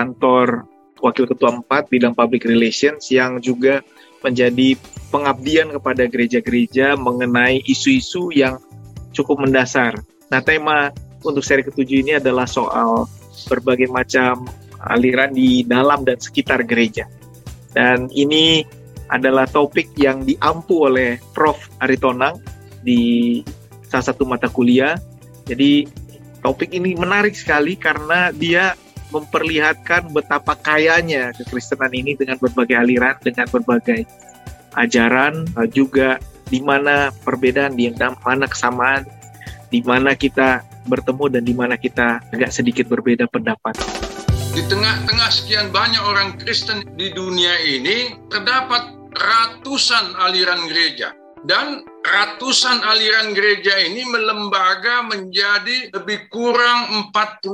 kantor Wakil Ketua 4 bidang Public Relations yang juga menjadi pengabdian kepada gereja-gereja mengenai isu-isu yang cukup mendasar. Nah, tema untuk seri ketujuh ini adalah soal berbagai macam aliran di dalam dan sekitar gereja. Dan ini adalah topik yang diampu oleh Prof. Aritonang di salah satu mata kuliah. Jadi topik ini menarik sekali karena dia memperlihatkan betapa kayanya kekristenan ini dengan berbagai aliran, dengan berbagai ajaran, eh, juga di mana perbedaan, di mana kesamaan, di mana kita bertemu dan di mana kita agak sedikit berbeda pendapat. Di tengah-tengah sekian banyak orang Kristen di dunia ini, terdapat ratusan aliran gereja. Dan ratusan aliran gereja ini melembaga menjadi lebih kurang 41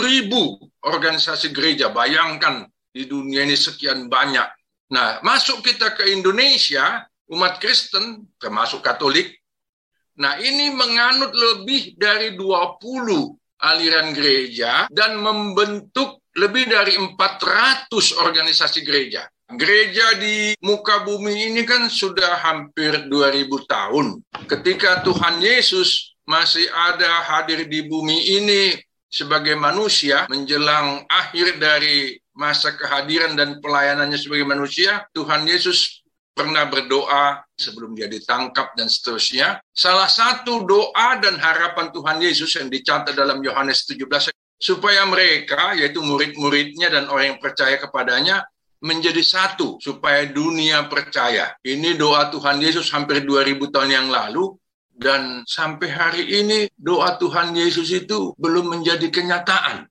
ribu organisasi gereja. Bayangkan di dunia ini sekian banyak. Nah, masuk kita ke Indonesia, umat Kristen, termasuk Katolik, nah ini menganut lebih dari 20 aliran gereja dan membentuk lebih dari 400 organisasi gereja. Gereja di muka bumi ini kan sudah hampir 2000 tahun. Ketika Tuhan Yesus masih ada hadir di bumi ini sebagai manusia menjelang akhir dari masa kehadiran dan pelayanannya sebagai manusia, Tuhan Yesus pernah berdoa sebelum dia ditangkap dan seterusnya. Salah satu doa dan harapan Tuhan Yesus yang dicatat dalam Yohanes 17 supaya mereka yaitu murid-muridnya dan orang yang percaya kepadanya menjadi satu supaya dunia percaya. Ini doa Tuhan Yesus hampir 2000 tahun yang lalu dan sampai hari ini doa Tuhan Yesus itu belum menjadi kenyataan.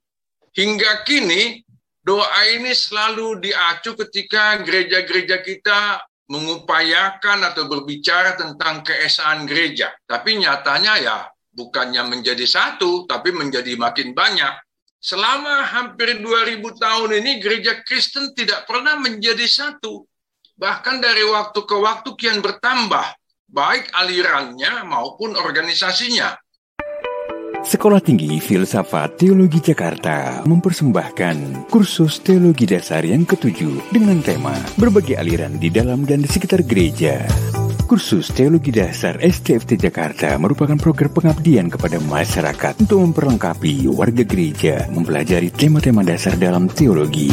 Hingga kini doa ini selalu diacu ketika gereja-gereja kita mengupayakan atau berbicara tentang keesaan gereja. Tapi nyatanya ya bukannya menjadi satu, tapi menjadi makin banyak. Selama hampir 2000 tahun ini gereja Kristen tidak pernah menjadi satu. Bahkan dari waktu ke waktu kian bertambah, baik alirannya maupun organisasinya. Sekolah Tinggi Filsafat Teologi Jakarta mempersembahkan kursus teologi dasar yang ketujuh dengan tema berbagai aliran di dalam dan di sekitar gereja. Kursus Teologi Dasar STFT Jakarta merupakan program pengabdian kepada masyarakat untuk memperlengkapi warga gereja mempelajari tema-tema dasar dalam teologi.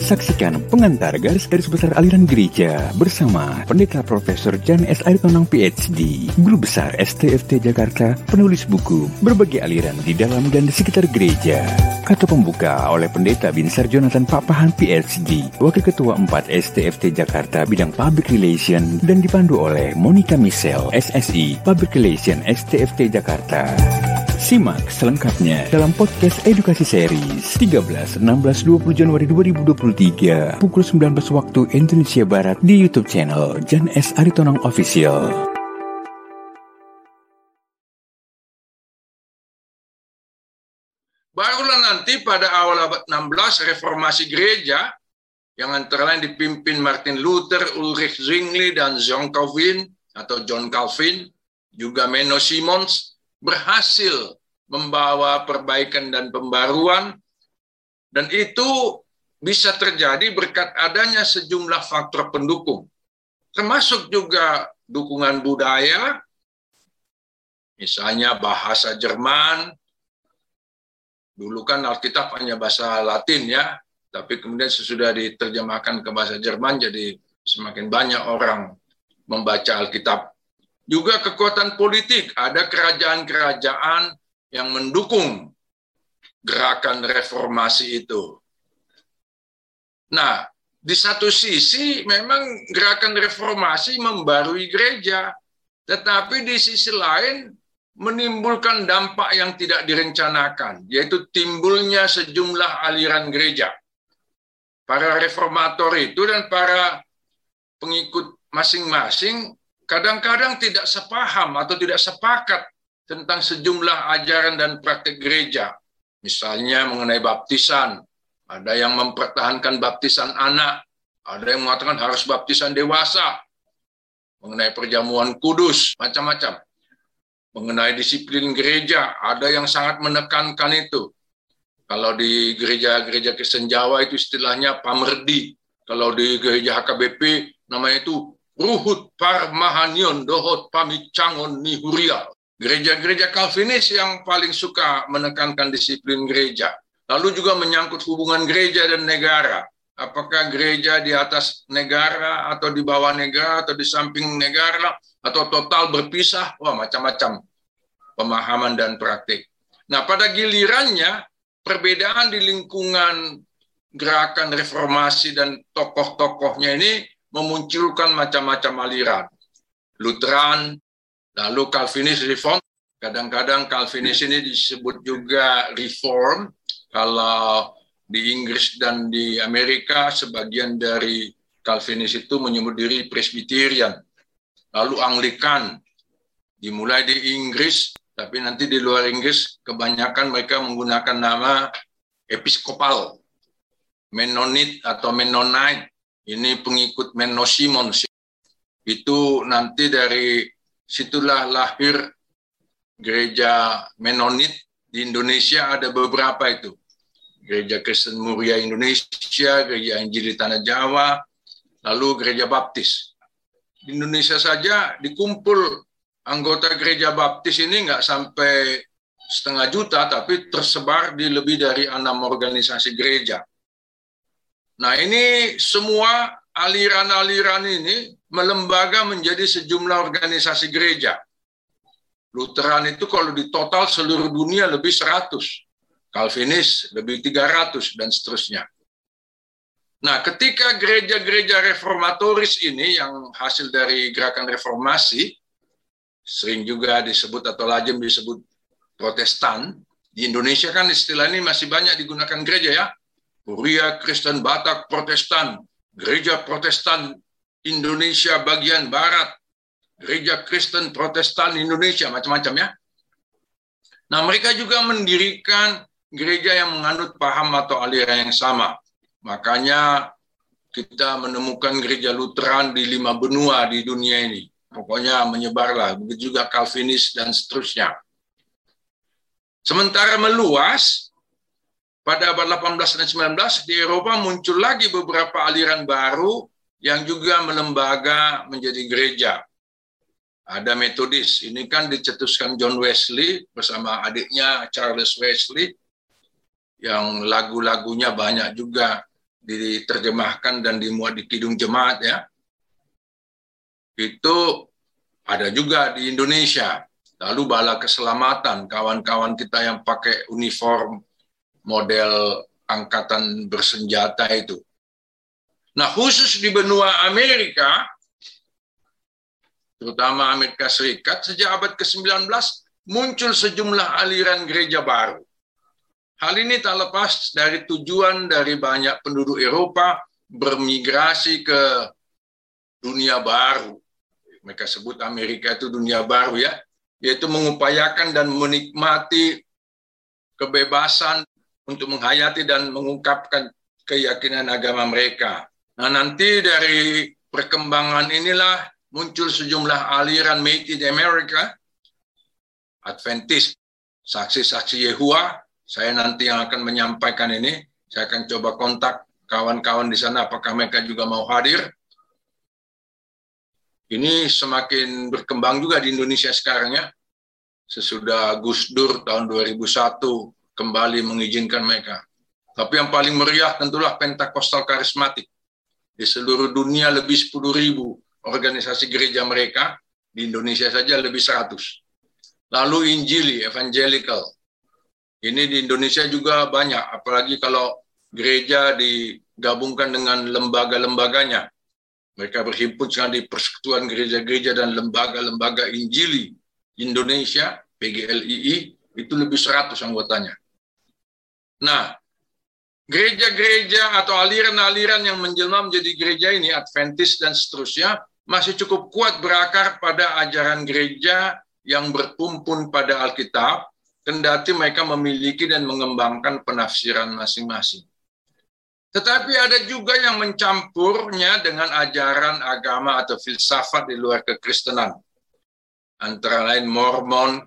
Saksikan pengantar garis-garis besar aliran gereja bersama Pendeta Profesor Jan S. Aritonang PhD, Guru Besar STFT Jakarta, penulis buku Berbagai Aliran di Dalam dan di Sekitar Gereja. Kata pembuka oleh Pendeta Binsar Jonathan Papahan PhD, Wakil Ketua 4 STFT Jakarta bidang Public Relation dan dipandu oleh Monica Michelle, SSI, Public Relation STFT Jakarta. Simak selengkapnya dalam podcast edukasi series 13, 16, 20 Januari 2023 pukul 19 waktu Indonesia Barat di YouTube channel Jan S. Aritonang Official. Barulah nanti pada awal abad 16 reformasi gereja yang antara lain dipimpin Martin Luther, Ulrich Zwingli, dan John Calvin atau John Calvin, juga Menno Simons, berhasil membawa perbaikan dan pembaruan. Dan itu bisa terjadi berkat adanya sejumlah faktor pendukung termasuk juga dukungan budaya misalnya bahasa Jerman. Dulu kan Alkitab hanya bahasa Latin ya tapi kemudian sesudah diterjemahkan ke bahasa Jerman jadi semakin banyak orang membaca Alkitab juga kekuatan politik. Ada kerajaan-kerajaan yang mendukung gerakan reformasi itu. Nah, di satu sisi memang gerakan reformasi membarui gereja, tetapi di sisi lain menimbulkan dampak yang tidak direncanakan, yaitu timbulnya sejumlah aliran gereja. Para reformator itu dan para pengikut masing-masing kadang-kadang tidak sepaham atau tidak sepakat tentang sejumlah ajaran dan praktik gereja. Misalnya mengenai baptisan, ada yang mempertahankan baptisan anak, ada yang mengatakan harus baptisan dewasa, mengenai perjamuan kudus, macam-macam. Mengenai disiplin gereja, ada yang sangat menekankan itu. Kalau di gereja-gereja Kristen Jawa itu istilahnya pamerdi. Kalau di gereja HKBP namanya itu Ruhut Parmahanion Dohot Pamicangon Nihuria. Gereja-gereja Calvinis yang paling suka menekankan disiplin gereja. Lalu juga menyangkut hubungan gereja dan negara. Apakah gereja di atas negara atau di bawah negara atau di samping negara atau total berpisah? Wah, macam-macam pemahaman dan praktik. Nah, pada gilirannya perbedaan di lingkungan gerakan reformasi dan tokoh-tokohnya ini memunculkan macam-macam aliran. Lutheran, lalu Calvinis Reform. Kadang-kadang Calvinis ini disebut juga Reform. Kalau di Inggris dan di Amerika, sebagian dari Calvinis itu menyebut diri Presbyterian. Lalu Anglikan, dimulai di Inggris, tapi nanti di luar Inggris kebanyakan mereka menggunakan nama episkopal, Menonit atau Mennonite. Ini pengikut Menno Simons. Itu nanti dari situlah lahir gereja Menonit di Indonesia ada beberapa itu. Gereja Kristen Muria Indonesia, Gereja Injil di Tanah Jawa, lalu Gereja Baptis. Di Indonesia saja dikumpul anggota gereja baptis ini nggak sampai setengah juta, tapi tersebar di lebih dari enam organisasi gereja. Nah ini semua aliran-aliran ini melembaga menjadi sejumlah organisasi gereja. Lutheran itu kalau di total seluruh dunia lebih 100. Calvinis lebih 300 dan seterusnya. Nah, ketika gereja-gereja reformatoris ini yang hasil dari gerakan reformasi sering juga disebut atau lazim disebut Protestan. Di Indonesia kan istilah ini masih banyak digunakan gereja ya. Kuria Kristen Batak Protestan, Gereja Protestan Indonesia bagian barat, Gereja Kristen Protestan Indonesia macam-macam ya. Nah, mereka juga mendirikan gereja yang menganut paham atau aliran yang sama. Makanya kita menemukan gereja Lutheran di lima benua di dunia ini pokoknya menyebarlah. Begitu juga Calvinis dan seterusnya. Sementara meluas, pada abad 18 dan 19 di Eropa muncul lagi beberapa aliran baru yang juga melembaga menjadi gereja. Ada metodis, ini kan dicetuskan John Wesley bersama adiknya Charles Wesley, yang lagu-lagunya banyak juga diterjemahkan dan dimuat di Kidung Jemaat ya itu ada juga di Indonesia. Lalu bala keselamatan, kawan-kawan kita yang pakai uniform model angkatan bersenjata itu. Nah, khusus di benua Amerika, terutama Amerika Serikat, sejak abad ke-19 muncul sejumlah aliran gereja baru. Hal ini tak lepas dari tujuan dari banyak penduduk Eropa bermigrasi ke dunia baru, mereka sebut Amerika itu dunia baru ya, yaitu mengupayakan dan menikmati kebebasan untuk menghayati dan mengungkapkan keyakinan agama mereka. Nah nanti dari perkembangan inilah muncul sejumlah aliran Made in America, Adventist, saksi-saksi Yehua, saya nanti yang akan menyampaikan ini, saya akan coba kontak kawan-kawan di sana apakah mereka juga mau hadir ini semakin berkembang juga di Indonesia sekarang ya. Sesudah Gus Dur tahun 2001 kembali mengizinkan mereka. Tapi yang paling meriah tentulah Pentakosta Karismatik. Di seluruh dunia lebih 10 ribu organisasi gereja mereka, di Indonesia saja lebih 100. Lalu Injili, Evangelical. Ini di Indonesia juga banyak, apalagi kalau gereja digabungkan dengan lembaga-lembaganya mereka berhimpun sekarang di persekutuan gereja-gereja dan lembaga-lembaga Injili Indonesia, PGLII, itu lebih 100 anggotanya. Nah, gereja-gereja atau aliran-aliran yang menjelma menjadi gereja ini, Adventist dan seterusnya, masih cukup kuat berakar pada ajaran gereja yang bertumpun pada Alkitab, kendati mereka memiliki dan mengembangkan penafsiran masing-masing. Tetapi ada juga yang mencampurnya dengan ajaran agama atau filsafat di luar kekristenan. Antara lain Mormon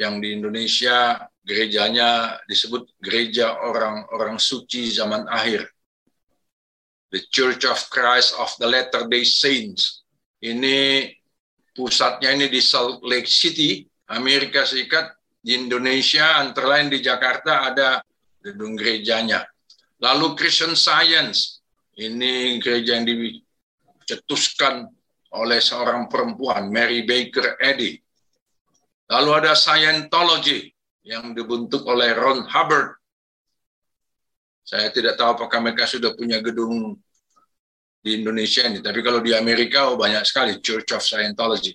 yang di Indonesia gerejanya disebut gereja orang-orang suci zaman akhir. The Church of Christ of the Latter-day Saints. Ini pusatnya ini di Salt Lake City, Amerika Serikat, di Indonesia, antara lain di Jakarta ada gedung gerejanya. Lalu Christian Science, ini gereja yang dicetuskan oleh seorang perempuan, Mary Baker Eddy. Lalu ada Scientology yang dibentuk oleh Ron Hubbard. Saya tidak tahu apakah mereka sudah punya gedung di Indonesia ini. Tapi kalau di Amerika oh banyak sekali Church of Scientology.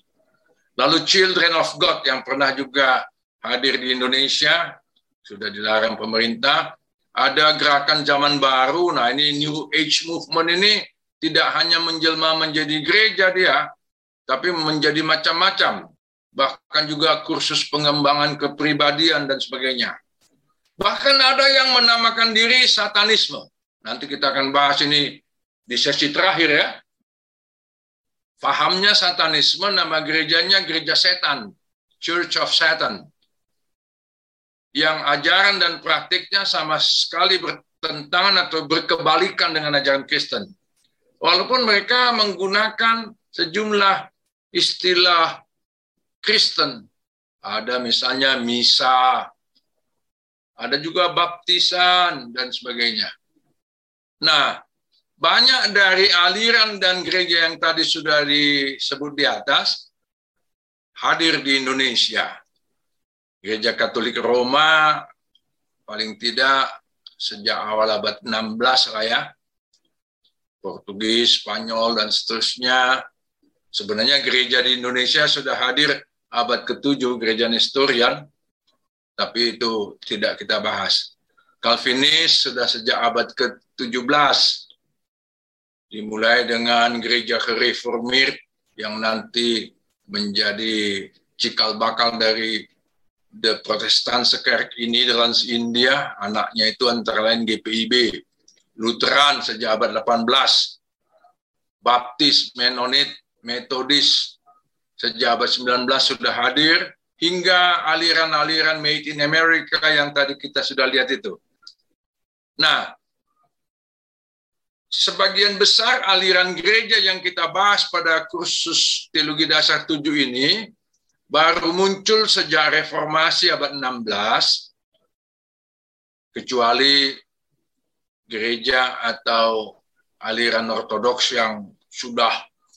Lalu Children of God yang pernah juga hadir di Indonesia sudah dilarang pemerintah. Ada gerakan zaman baru. Nah ini New Age Movement ini tidak hanya menjelma menjadi gereja dia, tapi menjadi macam-macam. Bahkan juga kursus pengembangan kepribadian dan sebagainya. Bahkan ada yang menamakan diri satanisme. Nanti kita akan bahas ini di sesi terakhir ya. Fahamnya satanisme, nama gerejanya gereja setan, Church of Satan. Yang ajaran dan praktiknya sama sekali bertentangan atau berkebalikan dengan ajaran Kristen. Walaupun mereka menggunakan sejumlah istilah Kristen. Ada misalnya misa, ada juga baptisan, dan sebagainya. Nah, banyak dari aliran dan gereja yang tadi sudah disebut di atas hadir di Indonesia. Gereja Katolik Roma paling tidak sejak awal abad 16 lah ya. Portugis, Spanyol, dan seterusnya. Sebenarnya gereja di Indonesia sudah hadir abad ke-7, gereja Nestorian, tapi itu tidak kita bahas. Calvinis sudah sejak abad ke-17 dimulai dengan gereja reformir yang nanti menjadi cikal bakal dari The Protestant sekarang ini dalam India, anaknya itu antara lain GPIB, Lutheran sejak abad 18, Baptis, Menonit, Metodis sejak abad 19 sudah hadir, hingga aliran-aliran made in America yang tadi kita sudah lihat itu. Nah, sebagian besar aliran gereja yang kita bahas pada kursus teologi dasar 7 ini baru muncul sejak reformasi abad 16 kecuali gereja atau aliran ortodoks yang sudah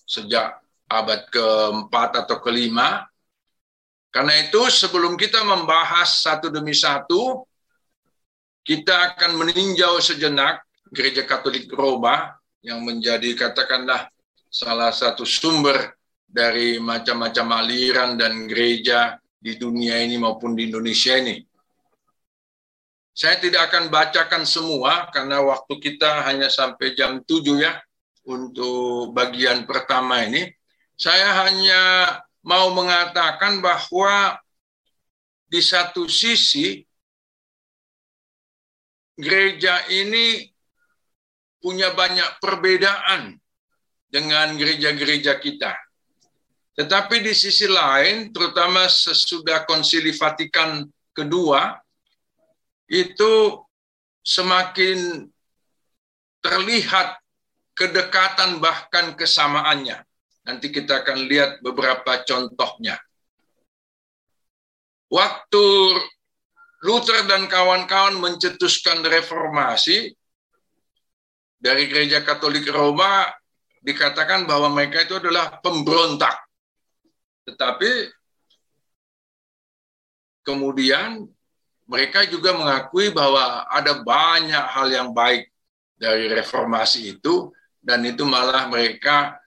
sejak abad keempat atau kelima. Karena itu sebelum kita membahas satu demi satu, kita akan meninjau sejenak Gereja Katolik Roma yang menjadi katakanlah salah satu sumber dari macam-macam aliran dan gereja di dunia ini maupun di Indonesia ini. Saya tidak akan bacakan semua karena waktu kita hanya sampai jam 7 ya untuk bagian pertama ini. Saya hanya mau mengatakan bahwa di satu sisi gereja ini punya banyak perbedaan dengan gereja-gereja kita. Tetapi di sisi lain, terutama sesudah konsili Vatikan kedua, itu semakin terlihat kedekatan bahkan kesamaannya. Nanti kita akan lihat beberapa contohnya. Waktu Luther dan kawan-kawan mencetuskan reformasi, dari gereja Katolik Roma dikatakan bahwa mereka itu adalah pemberontak. Tetapi kemudian mereka juga mengakui bahwa ada banyak hal yang baik dari reformasi itu dan itu malah mereka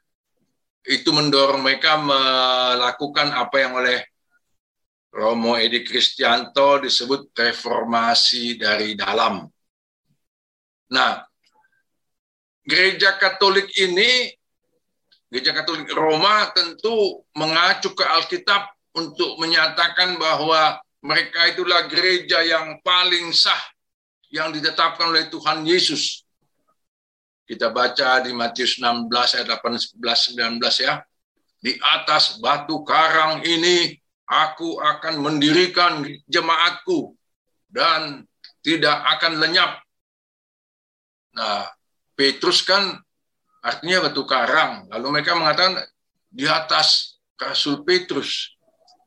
itu mendorong mereka melakukan apa yang oleh Romo Edi Kristianto disebut reformasi dari dalam. Nah, gereja Katolik ini, gereja Katolik Roma tentu mengacu ke Alkitab untuk menyatakan bahwa mereka itulah gereja yang paling sah yang ditetapkan oleh Tuhan Yesus. Kita baca di Matius 16 ayat 18 19 ya. Di atas batu karang ini aku akan mendirikan jemaatku dan tidak akan lenyap. Nah, Petrus kan artinya batu karang. Lalu mereka mengatakan di atas Rasul Petrus.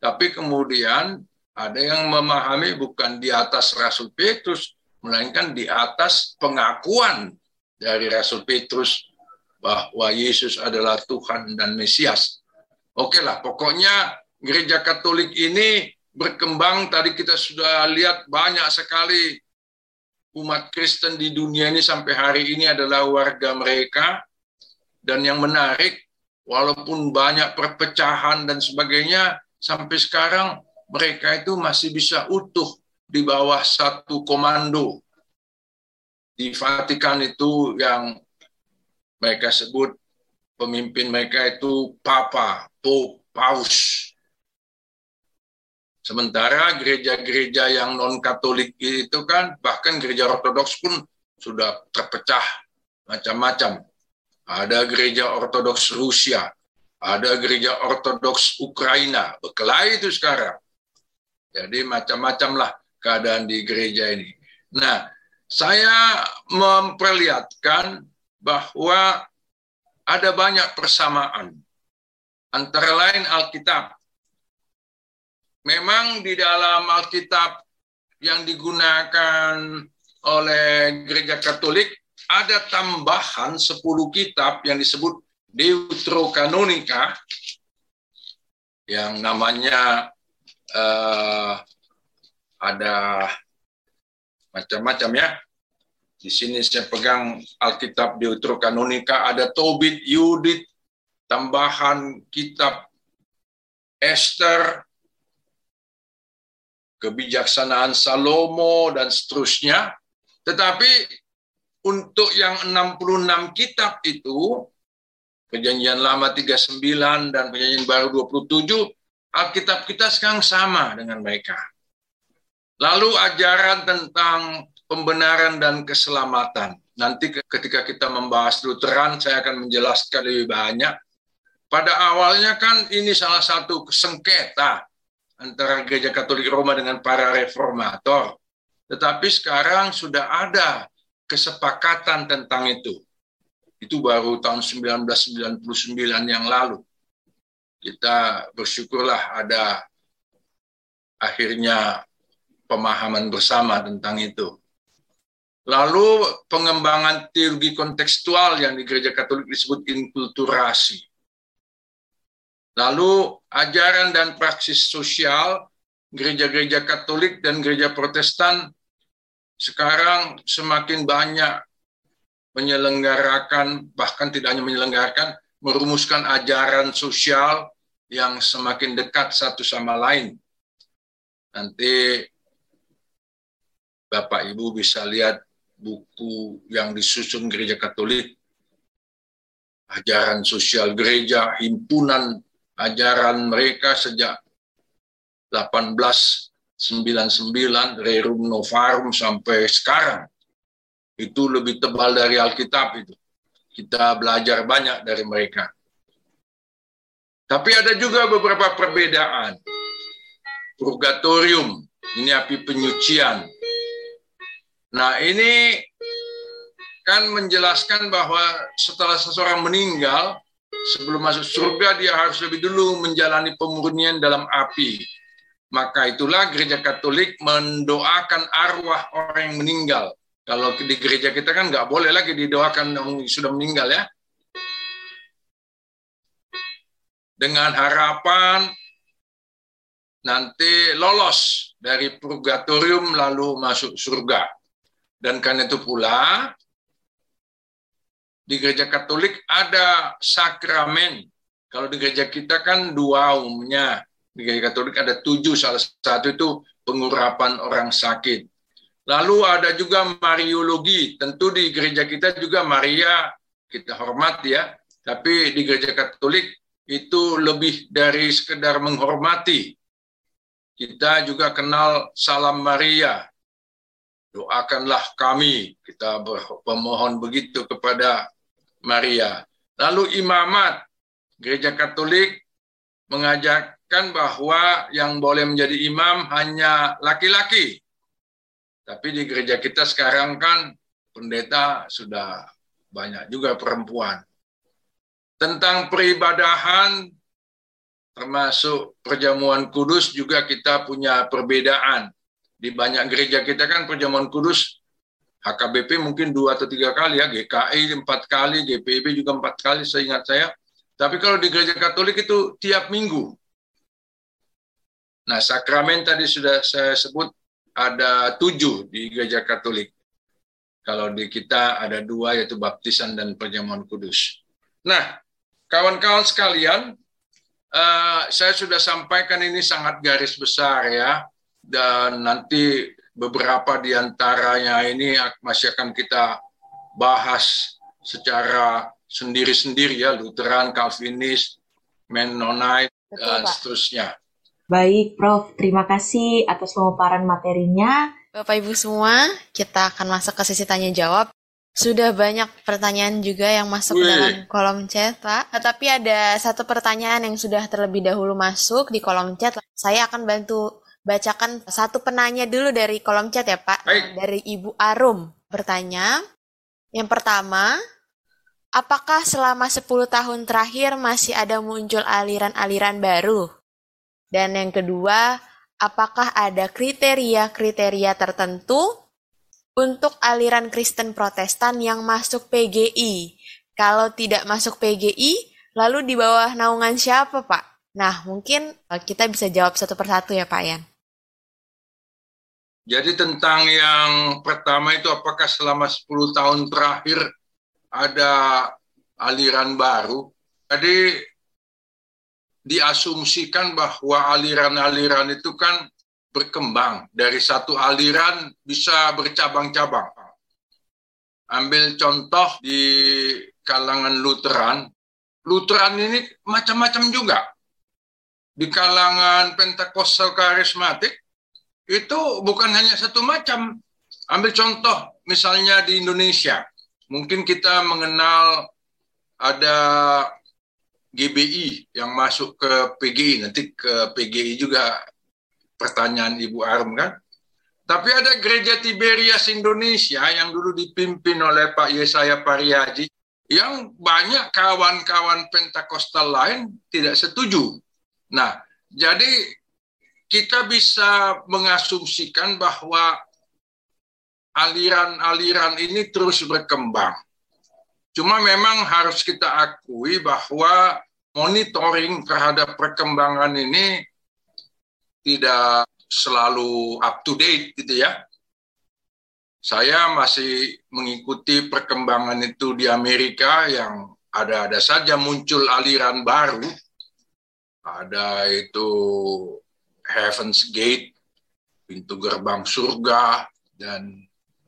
Tapi kemudian ada yang memahami bukan di atas Rasul Petrus, melainkan di atas pengakuan dari Rasul Petrus bahwa Yesus adalah Tuhan dan Mesias. Oke lah, pokoknya gereja Katolik ini berkembang. Tadi kita sudah lihat banyak sekali umat Kristen di dunia ini sampai hari ini adalah warga mereka. Dan yang menarik, walaupun banyak perpecahan dan sebagainya, sampai sekarang mereka itu masih bisa utuh di bawah satu komando. Di Vatikan itu yang mereka sebut pemimpin mereka itu Papa, Pope, Paus. Sementara gereja-gereja yang non-Katolik itu kan, bahkan gereja Ortodoks pun sudah terpecah macam-macam. Ada gereja Ortodoks Rusia, ada gereja Ortodoks Ukraina, berkelahi itu sekarang. Jadi macam-macam lah keadaan di gereja ini. Nah, saya memperlihatkan bahwa ada banyak persamaan. Antara lain Alkitab. Memang di dalam Alkitab yang digunakan oleh gereja Katolik ada tambahan 10 kitab yang disebut Deuterokanonika yang namanya uh, ada macam-macam ya di sini saya pegang Alkitab Deuterokanonika, ada Tobit, Yudit, tambahan kitab Esther, kebijaksanaan Salomo, dan seterusnya. Tetapi untuk yang 66 kitab itu, Perjanjian Lama 39 dan Perjanjian Baru 27, Alkitab kita sekarang sama dengan mereka. Lalu ajaran tentang pembenaran dan keselamatan. Nanti ketika kita membahas Lutheran, saya akan menjelaskan lebih banyak. Pada awalnya kan ini salah satu sengketa antara Gereja Katolik Roma dengan para reformator. Tetapi sekarang sudah ada kesepakatan tentang itu. Itu baru tahun 1999 yang lalu. Kita bersyukurlah ada akhirnya pemahaman bersama tentang itu. Lalu pengembangan teologi kontekstual yang di gereja Katolik disebut inkulturasi. Lalu ajaran dan praksis sosial gereja-gereja Katolik dan gereja Protestan sekarang semakin banyak menyelenggarakan bahkan tidak hanya menyelenggarakan merumuskan ajaran sosial yang semakin dekat satu sama lain. Nanti Bapak Ibu bisa lihat buku yang disusun gereja Katolik, ajaran sosial gereja, himpunan ajaran mereka sejak 1899 Rerum Novarum sampai sekarang. Itu lebih tebal dari Alkitab itu. Kita belajar banyak dari mereka. Tapi ada juga beberapa perbedaan. Purgatorium, ini api penyucian. Nah, ini kan menjelaskan bahwa setelah seseorang meninggal, sebelum masuk surga dia harus lebih dulu menjalani pemurnian dalam api. Maka itulah gereja Katolik mendoakan arwah orang yang meninggal. Kalau di gereja kita kan nggak boleh lagi didoakan yang sudah meninggal ya. Dengan harapan nanti lolos dari purgatorium lalu masuk surga. Dan karena itu pula di gereja Katolik ada sakramen. Kalau di gereja kita kan dua umumnya. Di gereja Katolik ada tujuh, salah satu itu pengurapan orang sakit. Lalu ada juga Mariologi. Tentu di gereja kita juga Maria kita hormat ya. Tapi di gereja Katolik itu lebih dari sekedar menghormati. Kita juga kenal Salam Maria, doakanlah kami. Kita bermohon begitu kepada Maria. Lalu imamat, gereja Katolik mengajarkan bahwa yang boleh menjadi imam hanya laki-laki. Tapi di gereja kita sekarang kan pendeta sudah banyak juga perempuan. Tentang peribadahan termasuk perjamuan kudus juga kita punya perbedaan. Di banyak gereja kita kan perjamuan kudus HKBP mungkin dua atau tiga kali ya, GKI empat kali, GPIB juga empat kali seingat saya. Tapi kalau di gereja Katolik itu tiap minggu. Nah, sakramen tadi sudah saya sebut ada tujuh di gereja Katolik. Kalau di kita ada dua yaitu baptisan dan perjamuan kudus. Nah, kawan-kawan sekalian, uh, saya sudah sampaikan ini sangat garis besar ya, dan nanti beberapa di antaranya ini masih akan kita bahas secara sendiri-sendiri ya, Lutheran, Calvinis, Mennonite, Betul, dan Pak. seterusnya. Baik, Prof. Terima kasih atas pemaparan materinya. Bapak Ibu semua, kita akan masuk ke sesi tanya jawab. Sudah banyak pertanyaan juga yang masuk Wih. dalam kolom chat, Pak. Tetapi ada satu pertanyaan yang sudah terlebih dahulu masuk di kolom chat. Saya akan bantu bacakan satu penanya dulu dari kolom chat ya Pak. Baik. Dari Ibu Arum bertanya. Yang pertama, apakah selama 10 tahun terakhir masih ada muncul aliran-aliran baru? Dan yang kedua, apakah ada kriteria-kriteria tertentu untuk aliran Kristen Protestan yang masuk PGI? Kalau tidak masuk PGI, lalu di bawah naungan siapa, Pak? Nah, mungkin kita bisa jawab satu persatu ya, Pak Yan. Jadi tentang yang pertama itu apakah selama 10 tahun terakhir ada aliran baru? Jadi diasumsikan bahwa aliran-aliran itu kan berkembang. Dari satu aliran bisa bercabang-cabang. Ambil contoh di kalangan Lutheran. Lutheran ini macam-macam juga. Di kalangan Pentakosta karismatik itu bukan hanya satu macam. Ambil contoh misalnya di Indonesia, mungkin kita mengenal ada GBI yang masuk ke PGI, nanti ke PGI juga pertanyaan Ibu Arum kan. Tapi ada gereja Tiberias Indonesia yang dulu dipimpin oleh Pak Yesaya Pariaji, yang banyak kawan-kawan Pentakostal lain tidak setuju. Nah, jadi kita bisa mengasumsikan bahwa aliran-aliran ini terus berkembang. Cuma memang harus kita akui bahwa monitoring terhadap perkembangan ini tidak selalu up to date gitu ya. Saya masih mengikuti perkembangan itu di Amerika yang ada-ada saja muncul aliran baru. Ada itu Heaven's Gate, pintu gerbang surga, dan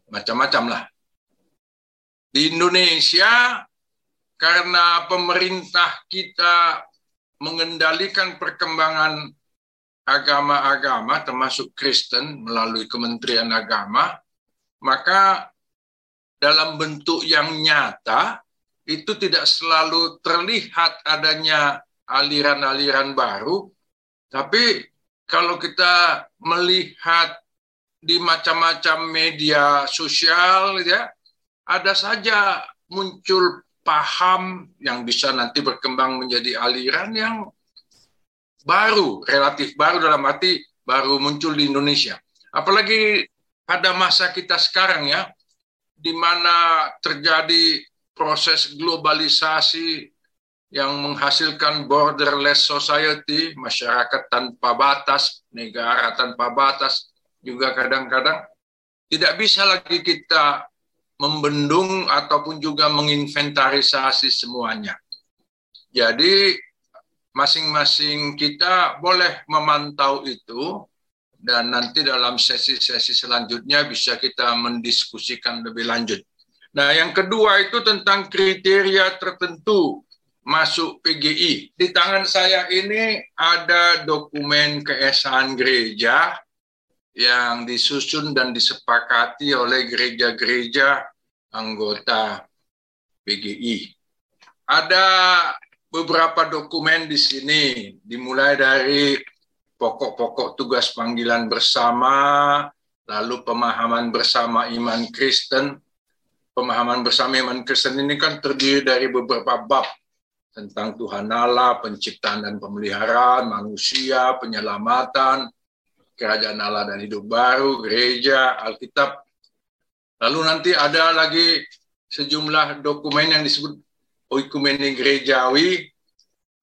macam-macam lah. Di Indonesia, karena pemerintah kita mengendalikan perkembangan agama-agama, termasuk Kristen melalui Kementerian Agama, maka dalam bentuk yang nyata itu tidak selalu terlihat adanya aliran-aliran baru, tapi kalau kita melihat di macam-macam media sosial ya ada saja muncul paham yang bisa nanti berkembang menjadi aliran yang baru relatif baru dalam arti baru muncul di Indonesia. Apalagi pada masa kita sekarang ya di mana terjadi proses globalisasi yang menghasilkan borderless society, masyarakat tanpa batas, negara tanpa batas, juga kadang-kadang tidak bisa lagi kita membendung ataupun juga menginventarisasi semuanya. Jadi masing-masing kita boleh memantau itu dan nanti dalam sesi-sesi selanjutnya bisa kita mendiskusikan lebih lanjut. Nah, yang kedua itu tentang kriteria tertentu masuk PGI. Di tangan saya ini ada dokumen keesaan gereja yang disusun dan disepakati oleh gereja-gereja anggota PGI. Ada beberapa dokumen di sini, dimulai dari pokok-pokok tugas panggilan bersama, lalu pemahaman bersama iman Kristen. Pemahaman bersama iman Kristen ini kan terdiri dari beberapa bab tentang Tuhan Allah, penciptaan dan pemeliharaan, manusia, penyelamatan, kerajaan Allah dan hidup baru, gereja, Alkitab. Lalu nanti ada lagi sejumlah dokumen yang disebut oikumene gerejawi,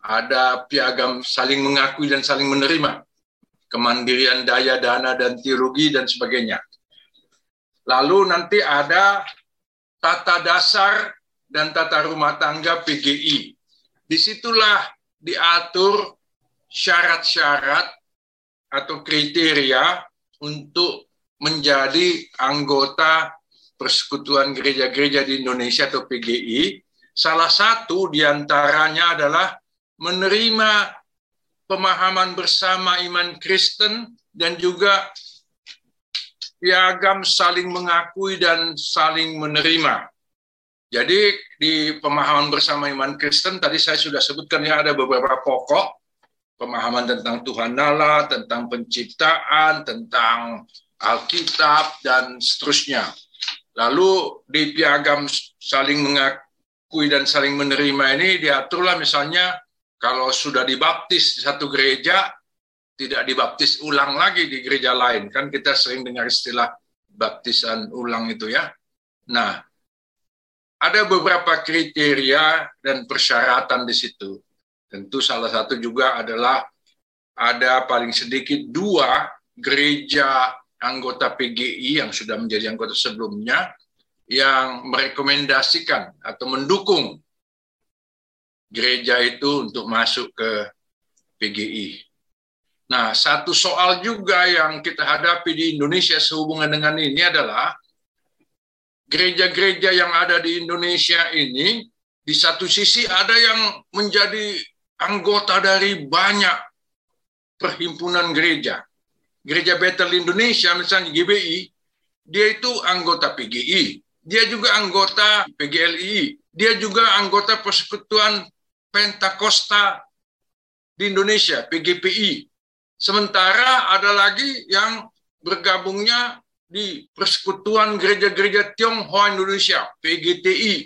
ada piagam saling mengakui dan saling menerima, kemandirian daya dana dan teologi dan sebagainya. Lalu nanti ada tata dasar dan tata rumah tangga PGI di situlah diatur syarat-syarat atau kriteria untuk menjadi anggota Persekutuan Gereja-Gereja di Indonesia atau PGI. Salah satu di antaranya adalah menerima pemahaman bersama iman Kristen dan juga piagam saling mengakui dan saling menerima. Jadi di pemahaman bersama iman Kristen tadi saya sudah sebutkan ya ada beberapa pokok pemahaman tentang Tuhan Allah, tentang penciptaan, tentang Alkitab dan seterusnya. Lalu di piagam saling mengakui dan saling menerima ini diaturlah misalnya kalau sudah dibaptis di satu gereja tidak dibaptis ulang lagi di gereja lain kan kita sering dengar istilah baptisan ulang itu ya. Nah, ada beberapa kriteria dan persyaratan di situ. Tentu salah satu juga adalah ada paling sedikit dua gereja anggota PGI yang sudah menjadi anggota sebelumnya yang merekomendasikan atau mendukung gereja itu untuk masuk ke PGI. Nah, satu soal juga yang kita hadapi di Indonesia sehubungan dengan ini adalah gereja-gereja yang ada di Indonesia ini di satu sisi ada yang menjadi anggota dari banyak perhimpunan gereja. Gereja Bethel Indonesia misalnya GBI, dia itu anggota PGI, dia juga anggota PGLI, dia juga anggota Persekutuan Pentakosta di Indonesia, PGPI. Sementara ada lagi yang bergabungnya di Persekutuan Gereja-Gereja Tionghoa Indonesia, PGTI.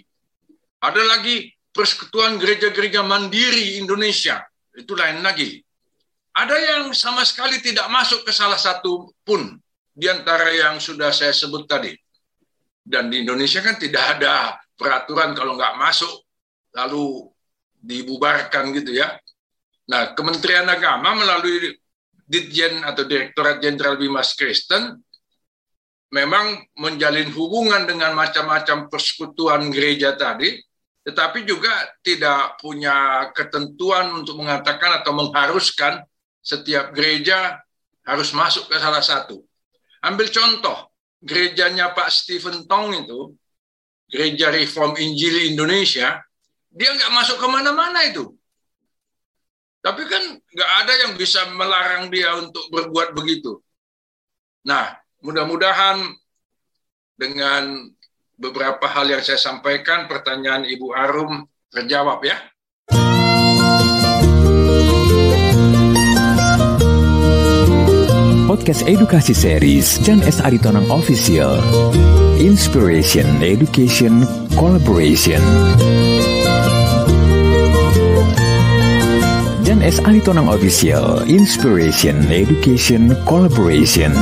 Ada lagi Persekutuan Gereja-Gereja Mandiri Indonesia, itu lain lagi. Ada yang sama sekali tidak masuk ke salah satu pun di antara yang sudah saya sebut tadi. Dan di Indonesia kan tidak ada peraturan kalau nggak masuk lalu dibubarkan gitu ya. Nah, Kementerian Agama melalui Ditjen atau Direktorat Jenderal Bimas Kristen memang menjalin hubungan dengan macam-macam persekutuan gereja tadi, tetapi juga tidak punya ketentuan untuk mengatakan atau mengharuskan setiap gereja harus masuk ke salah satu. Ambil contoh, gerejanya Pak Stephen Tong itu, gereja Reform Injil Indonesia, dia nggak masuk ke mana-mana itu. Tapi kan nggak ada yang bisa melarang dia untuk berbuat begitu. Nah, Mudah-mudahan dengan beberapa hal yang saya sampaikan, pertanyaan Ibu Arum terjawab ya. Podcast Edukasi Series Jan S. Aritonang Official Inspiration, Education, Collaboration Jan S. Aritonang Official Inspiration, Education, Collaboration